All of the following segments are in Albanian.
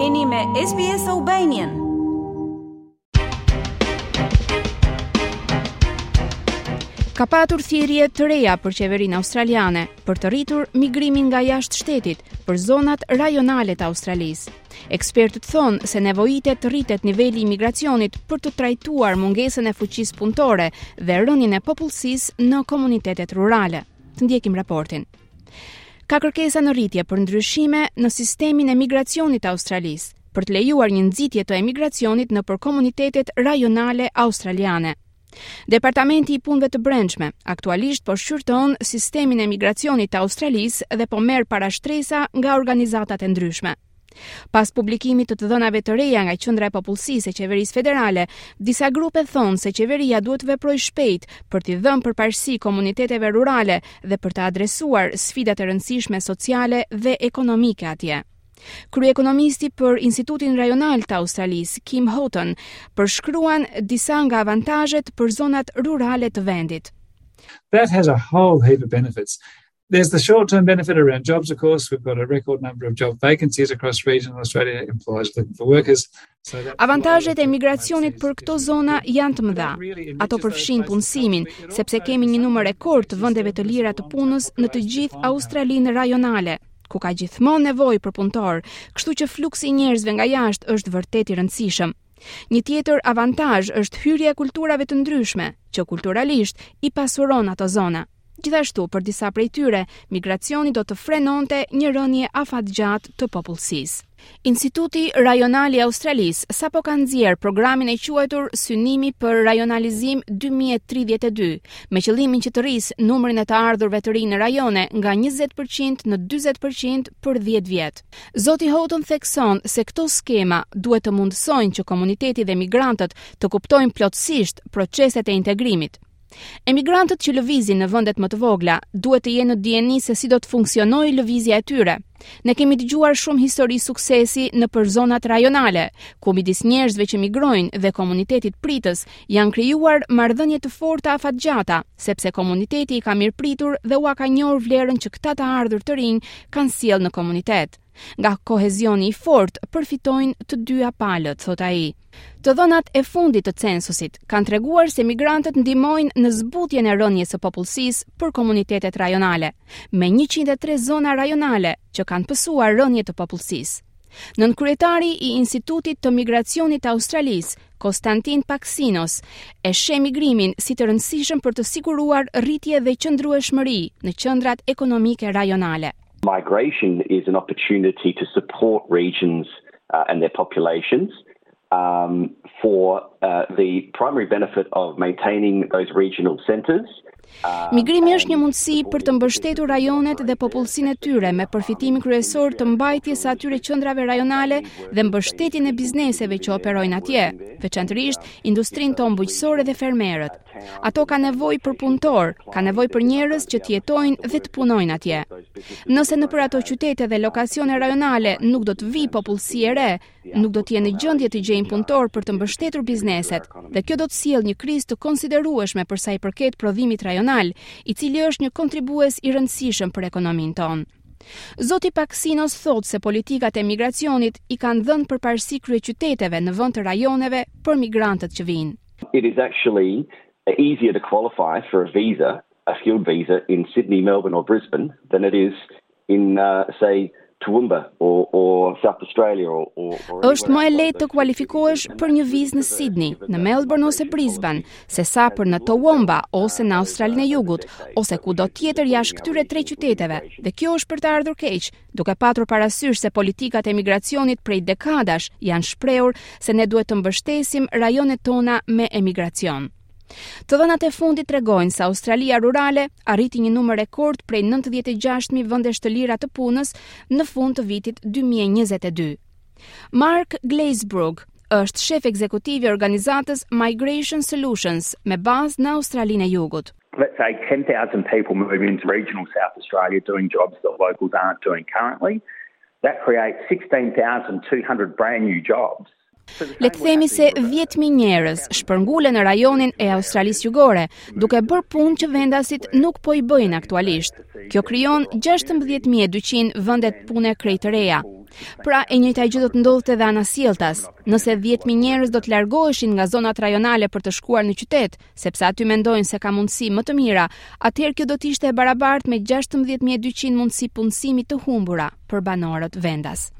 Jeni me SBS Albanian. Ka patur thirrje të reja për qeverinë australiane për të rritur migrimin nga jashtë shtetit për zonat rajonale të Australisë. Ekspertët thonë se nevojitet të rritet niveli i migracionit për të trajtuar mungesën e fuqisë punëtore dhe rënien e popullsisë në komunitetet rurale. Të ndjekim raportin. Ka kërkesa në rritje për ndryshime në sistemin e migracionit të Australisë, për të lejuar një nxitje të emigracionit nëpër komunitetet rajonale australiane. Departamenti i Punëve të Brendshme aktualisht po shqyrton sistemin e migracionit të Australisë dhe po merr parashtresa nga organizatat e ndryshme. Pas publikimit të të dhënave të reja nga Qendra e Popullsisë e Qeverisë Federale, disa grupe thonë se qeveria duhet të veprojë shpejt për t'i dhënë përparësi komuniteteve rurale dhe për të adresuar sfidat e rëndësishme sociale dhe ekonomike atje. Kryeekonomisti për Institutin Rajonal të Australisë, Kim Houghton, përshkruan disa nga avantazhet për zonat rurale të vendit. That has a whole heap of benefits. there's the short-term benefit around jobs, of course. We've got a record number of job vacancies across regional Australia, employers looking for workers. Avantazhet e migracionit për këto zona janë të mëdha. Ato përfshijnë punësimin, sepse kemi një numër rekord të vendeve të lira të punës në të gjithë Australinë rajonale, ku ka gjithmonë nevojë për punëtorë, kështu që fluksi i njerëzve nga jashtë është vërtet i rëndësishëm. Një tjetër avantazh është hyrja e kulturave të ndryshme, që kulturalisht i pasuron ato zona. Gjithashtu, për disa prej tyre, migracioni do të frenonte një rënie afatgjatë të popullsisë. Instituti Rajonal i Australisë sapo ka nxjerrë programin e quajtur Synimi për Rajonalizim 2032, me qëllimin që të rrisë numrin e të ardhurve të rinj në rajone nga 20% në 40% për 10 vjet. Zoti Houghton thekson se këto skema duhet të mundësojnë që komuniteti dhe migrantët të kuptojnë plotësisht proceset e integrimit. Emigrantët që lëvizin në vendet më të vogla duhet të jenë në dijeni se si do të funksionojë lëvizja e tyre. Ne kemi dëgjuar shumë histori suksesi nëpër zonat rajonale, ku midis njerëzve që migrojnë dhe komunitetit pritës janë krijuar marrëdhënie të forta afatgjata, sepse komuniteti i ka mirëpritur dhe ua ka njohur vlerën që këta të ardhur të rinj kanë sjellë në komunitet. Nga kohezioni i fortë përfitojnë të dyja palët, thotë ai. Të dhënat e fundit të censusit kanë treguar se migrantët ndihmojnë në zbutjen e rënies së popullsisë për komunitetet rajonale, me njëqind e tre zona rajonale që kanë pësuar rënie të popullsisë. Nënkryetari i Institutit të Migracionit të Australisë, Konstantin Paksinos, e sheh migrimin si të rëndësishëm për të siguruar rritje dhe qëndrueshmëri në qendrat ekonomike rajonale. Migration is an opportunity to support regions and their populations for the primary benefit of maintaining those regional centers. Migrimi është një mundësi për të mbështetur rajonet dhe popullsinë e tyre me përfitimin kryesor të mbajtjes së atyre qendrave rajonale dhe mbështetjen e bizneseve që operojnë atje, veçanërisht industrinë tonë bujqësore dhe fermerët. Ato kanë nevojë për punëtorë, kanë nevojë për njerëz që të jetojnë dhe të punojnë atje. Nëse nëpër ato qytete dhe lokacione rajonale nuk do të vijë popullsi e re, nuk do të jenë në gjendje të gjejnë punëtorë për të mbështetur bizneset, dhe kjo do të sjellë një krizë të konsiderueshme për sa i përket prodhimit rajonal, i cili është një kontribues i rëndësishëm për ekonominë tonë. Zoti Paksinos thotë se politikat e migracionit i kanë dhënë përparësi kryeqyteteve në vend të rajoneve për migrantët që vijnë. It is actually easier to qualify for a visa, a skilled visa in Sydney, Melbourne or Brisbane than it is in say Toowoomba or or South Australia or or Është më e lehtë të kualifikohesh për një vizë në Sydney, në Melbourne ose Brisbane, sesa për në Toowoomba ose në Australinë e Jugut ose kudo tjetër jashtë këtyre tre qyteteve. Dhe kjo është për të ardhur keq, duke patur parasysh se politikat e emigracionit prej dekadash janë shprehur se ne duhet të mbështesim rajonet tona me emigracion. Të dhënat e fundit tregojnë se Australia rurale arriti një numër rekord prej 96.000 vendesh të lira të punës në fund të vitit 2022. Mark Glazebrook është shef ekzekutiv i organizatës Migration Solutions me bazë në Australinë e Jugut. let's say 10,000 people move into regional South Australia doing jobs that locals aren't doing currently, that creates 16,200 brand new jobs. Le të themi se 10.000 njerëz shpërngulen në rajonin e Australisë Jugore, duke bërë punë që vendasit nuk po i bëjnë aktualisht. Kjo krijon 16.200 vende pune krejt të reja. Pra, e njëjta gjë do të ndodhte edhe anasjelltas. Nëse 10.000 njerëz do të largoheshin nga zonat rajonale për të shkuar në qytet, sepse aty mendojnë se ka mundësi më të mira, atëherë kjo do të ishte e barabartë me 16200 mundësi punësimi të humbura për banorët vendas.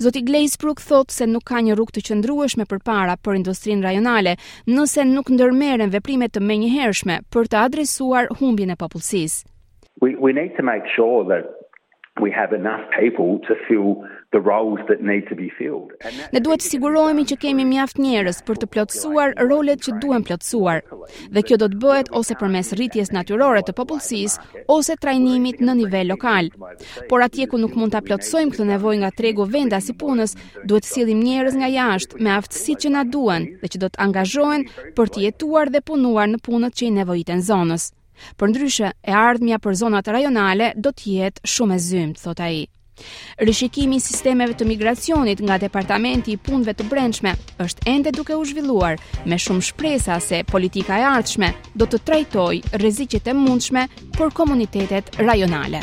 Zoti Glazebrook thotë se nuk ka një rrugë të qëndrueshme përpara për industrinë rajonale nëse nuk ndërmerren veprime të menjëhershme për të adresuar humbjen e popullsisë. We, we need to make sure that Ne duhet të sigurohemi që kemi mjaft njerëz për të plotësuar rolet që duhen plotësuar, dhe kjo do të bëhet ose përmes rritjes natyrore të popullsisë ose trajnimit në nivel lokal. Por atje ku nuk mund ta plotësojmë këtë nevojë nga tregu vendas i punës, duhet të sjellim njerëz nga jashtë me aftësitë që na duhen dhe që do të angazhohen për të jetuar dhe punuar në punët që i nevojiten zonës. Përndryshe, e ardhmja për zonat rajonale do të jetë shumë e zymtë, thotë ai. Rishikimi i sistemeve të migracionit nga Departamenti i Punëve të Brendshme është ende duke u zhvilluar, me shumë shpresa se politika e ardhshme do të trajtojë rreziqet e mundshme për komunitetet rajonale.